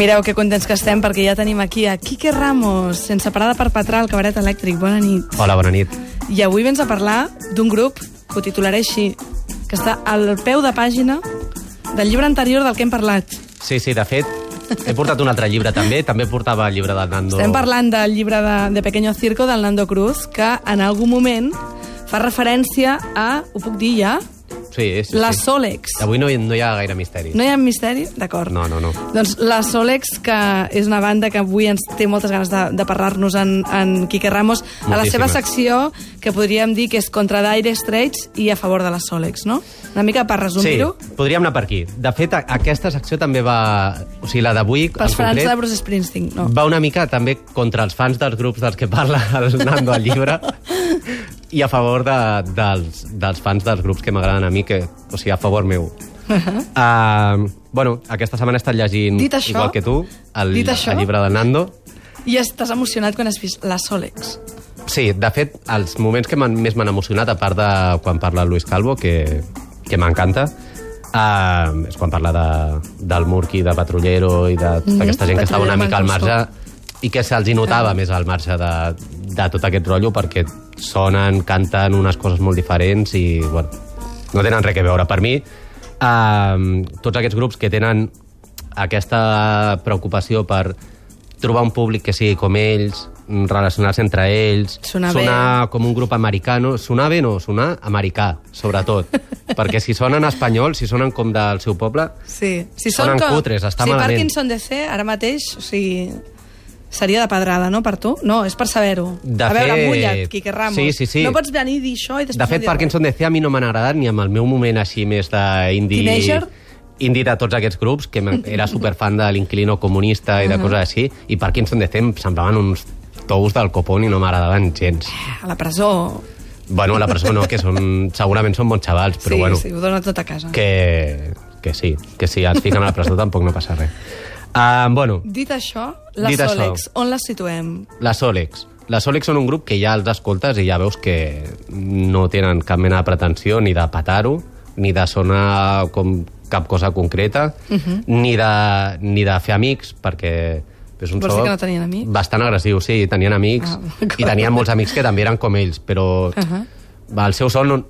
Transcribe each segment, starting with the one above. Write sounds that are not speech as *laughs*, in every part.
Mireu que contents que estem perquè ja tenim aquí a Quique Ramos, sense parar de perpetrar el cabaret elèctric. Bona nit. Hola, bona nit. I avui vens a parlar d'un grup que ho titularé així, que està al peu de pàgina del llibre anterior del que hem parlat. Sí, sí, de fet, he portat un altre llibre també, també portava el llibre del Nando. Estem parlant del llibre de, de Pequeño Circo del Nando Cruz, que en algun moment fa referència a, ho puc dir ja, Sí, sí, la sí. Solex. Avui no, hi- no hi ha gaire misteri. No hi ha misteri? D'acord. No, no, no. Doncs la Solex, que és una banda que avui ens té moltes ganes de, de parlar-nos en, en Quique Ramos, a la seva secció, que podríem dir que és contra Dire Straits i a favor de la Solex, no? Una mica per Sí, resumir-ho. podríem anar per aquí. De fet, a- aquesta secció també va... O sigui, la d'avui, en Pels fans concret, de Bruce Springsteen, no. va una mica també contra els fans dels grups dels que parla el Nando al llibre *laughs* i a favor de, dels, dels fans dels grups que m'agraden a mi, que, o sigui, a favor meu. Uh, bueno, aquesta setmana he estat llegint, Dit això- igual que tu, el, dit això- el llibre del Nando. I estàs emocionat quan has vist la Solex. Sí, de fet, els moments que més m'han emocionat, a part de quan parla Luis Calvo, que, que m'encanta, uh, és quan parla de, del Murqui, de Patrullero i de tota Mhm, aquesta gent que estava una mica al marge i que se'ls notava més al marge de, de tot aquest rotllo perquè sonen, canten unes coses molt diferents i, bueno, no tenen res a veure. Per mi, uh, tots aquests grups que tenen aquesta preocupació per trobar un públic que sigui com ells, relacionar-se entre ells, Sonar sonar com un grup americano, sonar bé no, sonar americà, sobretot. *laughs* perquè si sonen espanyol, si sonen com del seu poble, Sí. Si Sonen cutres, està si malament. Parkinson DC, ara mateix, o sigui, seria de pedrada, no, per tu? No, és per saber-ho. De a veure, fet- mulla't, Quique Ramos. Sí, sí, sí. No pots venir i dir això i després De fet, no dir Parkinson DC a mi no m'han agradat ni amb el meu moment així més d'indie... Teenager? indie de tots aquests grups, que era superfan de l'Inquilino comunista i de coses així, i Parkinson DC em semblaven uns tous del copón i no m'agradaven gens. res. A la presó... Bueno, a la presó no, que són, *laughs* segurament són bons xavals, però sí, bueno, sí, ho dona tot a casa. que, que sí, que si et fiquen a la presó tampoc no passa res. Uh, bueno, Dit això, la Dit això. Solex, on la situem? la Solex. La Solex són un grup que ja els escoltes i ja veus que no tenen cap mena de pretensió ni de petar-ho, ni de sonar com cap cosa concreta, uh -huh. ni, de, ni de fer amics, perquè és un Vols so dir que no tenien amics? bastant agressiu, sí, tenien amics, Ah, *laughs* i tenien molts amics que també eren com ells, però uh Ahà. -huh. el seu son no,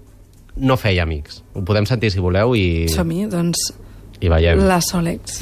no feia amics. Ho podem sentir si voleu i, Som-hi, doncs, i veiem. la Solex.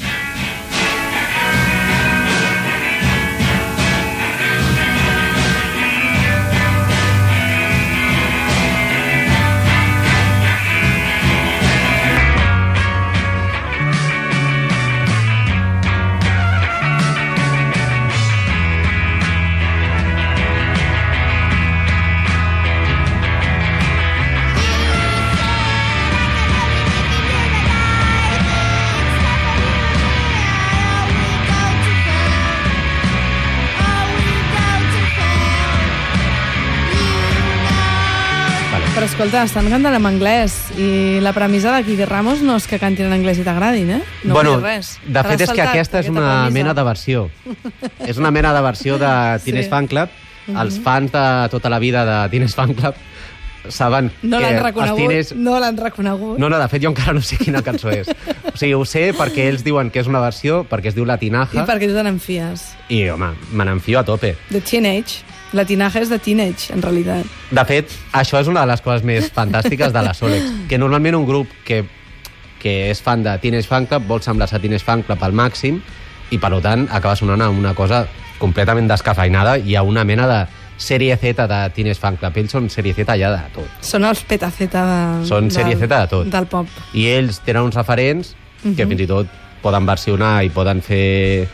Escolta, estan cantant en anglès i la premissa de Quique Ramos no és que cantin en anglès i t'agradin, eh? No bueno, res. de fet és que aquesta és una premissa. mena de versió. és una mena de versió de Teenage Sí. Fan Club. Els fans de tota la vida de Teenage Fan Club saben No que els teenage... no l'han reconegut. No, no, de fet jo encara no sé quina cançó és. O sigui, ho sé perquè ells diuen que és una versió, perquè es diu La I Tinaja, perquè tu te n'enfies. i, home, me n'enfio a tope. De teenage. La tinaja és de teenage, en realitat. De fet, això és una de les coses més fantàstiques de la Solex, que normalment un grup que, que és fan de Teenage Fan Club vol semblar-se a Teenage Fan Club al màxim i, per tant, acaba sonant a una cosa completament descafeinada i a una mena de sèrie Z de Teenage Fan Club. Ells són sèrie Z ja de tot. Són els petaceta de, Són sèrie Z de tot. del pop. I ells tenen uns referents que fins i tot poden versionar i poden fer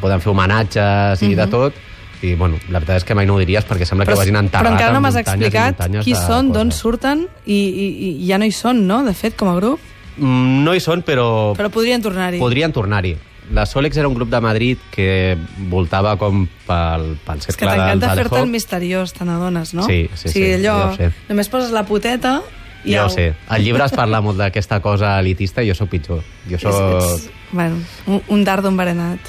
poden fer homenatges i de tot i bueno, la veritat és que mai no ho diries perquè sembla que ho hagin enterrat però encara no m'has explicat qui són, d'on surten i, i, i ja no hi són, no?, de fet, com a grup. Mm, No hi són, però, Però podrien tornar-hi. podrien tornar-hi. La Solex era un grup de Madrid que voltava com pel, pel És que cercle del t'encanta fer-te el misteriós, te n'adones, no? Sí, sí, o sigui, sí, allò, ja ho sé. només poses la puteta i Ja au. ho sé. Al llibre es parla molt d'aquesta cosa elitista i jo sóc pitjor. Jo És, sóc... ets, bueno, un, un dardo enverenat.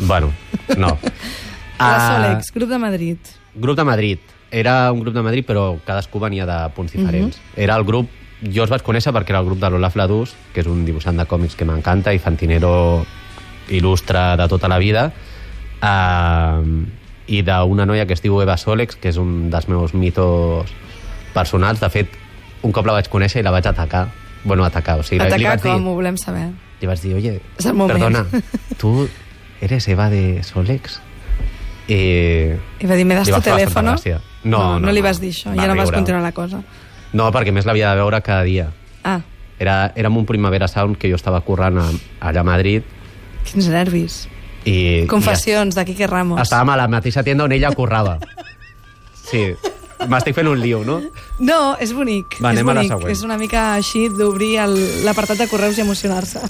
Bueno, no. *laughs* La Ah, Solex, grup de Madrid. Grup de Madrid. Era un grup de Madrid, però cadascú venia de punts diferents. Era el grup... Jo els vaig conèixer perquè era el grup de l'Olaf Ladús, que és un dibuixant de còmics que m'encanta i fantinero il·lustre de tota la vida, uh, i d'una noia que es diu Eva Solex, que és un dels meus mitos personals. De fet, un cop la vaig conèixer i la vaig atacar. Bueno, atacar, o sigui, li Atacar vaig dir, com, ho volem saber. li vaig dir, oye, perdona, *laughs* tu eres Eva de Solex? I... I va dir, me das tu gràcia. no, No, no, no, li vas dir això, Va ja no vas continuar la cosa. No, perquè més l'havia de veure cada dia. Ah, Era, érem un Primavera Sound que jo estava currant a, allà a Madrid quins nervis. i... Confessions de Quique Ramos. estàvem a la mateixa tienda on ella currava. Sí, m'estic fent un lío, no? No, és bonic. Va, és anem a la bonic. següent. És una mica així d'obrir l'apartat de correus i emocionar-se.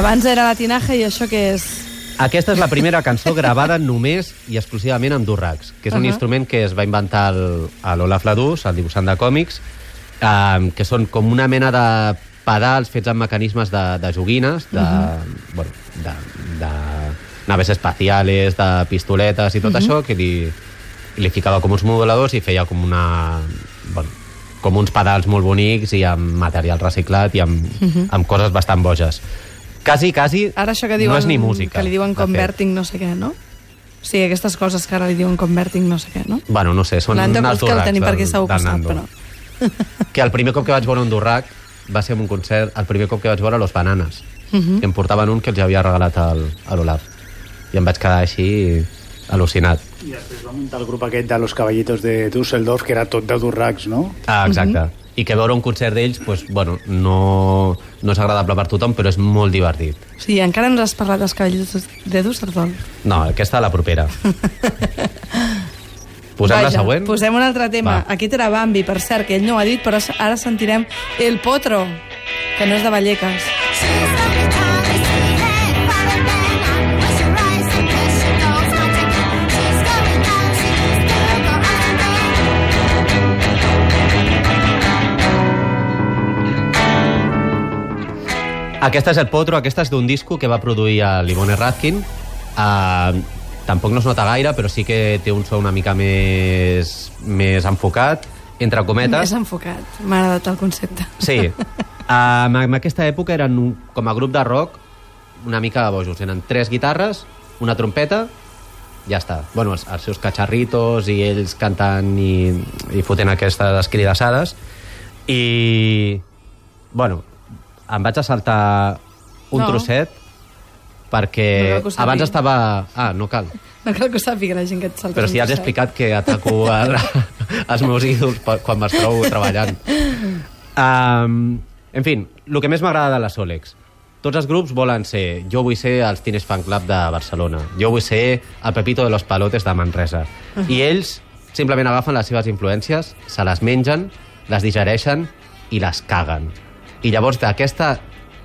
Abans era la tinaja i això què és? Aquesta és la primera cançó gravada només i exclusivament amb durracs, que és un Ahà. instrument que es va inventar l'Olaf Ladús, el dibuixant de còmics, eh, que són com una mena de pedals fets amb mecanismes de, de joguines, de, bueno, de, de naves espaciales, de pistoletes i tot això, que li, li ficava com uns moduladors i feia com una... Bueno, com uns pedals molt bonics i amb material reciclat i amb, amb coses bastant boges. Quasi, quasi, Ara això que diuen... no és ni música. Que li diuen de converting no sé què, no? O sigui, aquestes coses que ara li diuen converting no sé què, no? Bueno, no sé, són de els buscar, el tenim per aquí del- segur que sap, Nando. però... *laughs* Que el primer cop que vaig veure un durrac va ser en un concert, el primer cop que vaig veure Los Bananas. Uh Mhm. -huh. I em portaven un que els havia regalat al, a l'Olaf. I em vaig quedar així al·lucinat. I després va muntar el grup aquest de Los Caballitos de Düsseldorf, que era tot de durracs, no? Ah, exacte. Uh -huh. I que veure un concert d'ells, pues, bueno, no, no és agradable per tothom, però és molt divertit. Sigui, encara ens has parlat dels cavalls de Düsseldorf. No, aquesta a la propera. *laughs* Posem la següent? Posem un altre tema. Va. Aquest era Bambi, per cert, que ell no ho ha dit, però ara sentirem El Potro, que no és de Vallecas. Aquesta és el Potro, aquesta és d'un disco que va produir a l'Ivone Radkin. Uh, tampoc no es nota gaire, però sí que té un so una mica més, més enfocat, entre cometes. Més enfocat. M'ha agradat el concepte. Sí. *laughs* Um, en aquesta època eren un, com a grup de rock una mica bojos. Eren tres guitarres, una trompeta, ja està. Bueno, els, els seus cacharritos i ells cantant i, i fotent aquestes cridassades. I, bueno, em vaig a saltar un No. trosset perquè No abans estava... Ah, no cal. No cal que ho sàpiga la gent que et salta. Però si ja has explicat que ataco el, els *laughs* meus ídols quan m'es trobo treballant. Um, en fi, el que més m'agrada de la Solex. Tots els grups volen ser... Jo vull ser els Teenage Fan Club de Barcelona. Jo vull ser el Pepito de los Palotes de Manresa. I ells simplement agafen les seves influències, se les mengen, les digereixen i les caguen. I llavors d'aquesta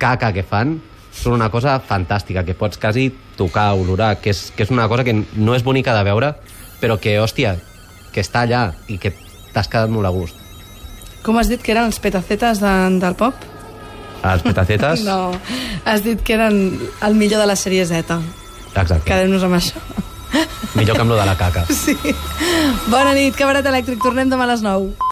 caca que fan són una cosa fantàstica, que pots quasi tocar, olorar, que és, que és una cosa que no és bonica de veure, però que, hòstia, que està allà i que t'has quedat molt a gust. Com has dit que eren els petacetes de, del pop? Els petacetes... *laughs* No, has dit que eren el millor de la sèrie Z. Exacte. Quedem-nos amb això. Millor que amb lo de la caca. *laughs* Sí. Bona nit, Cabaret Elèctric. Tornem demà a les 9.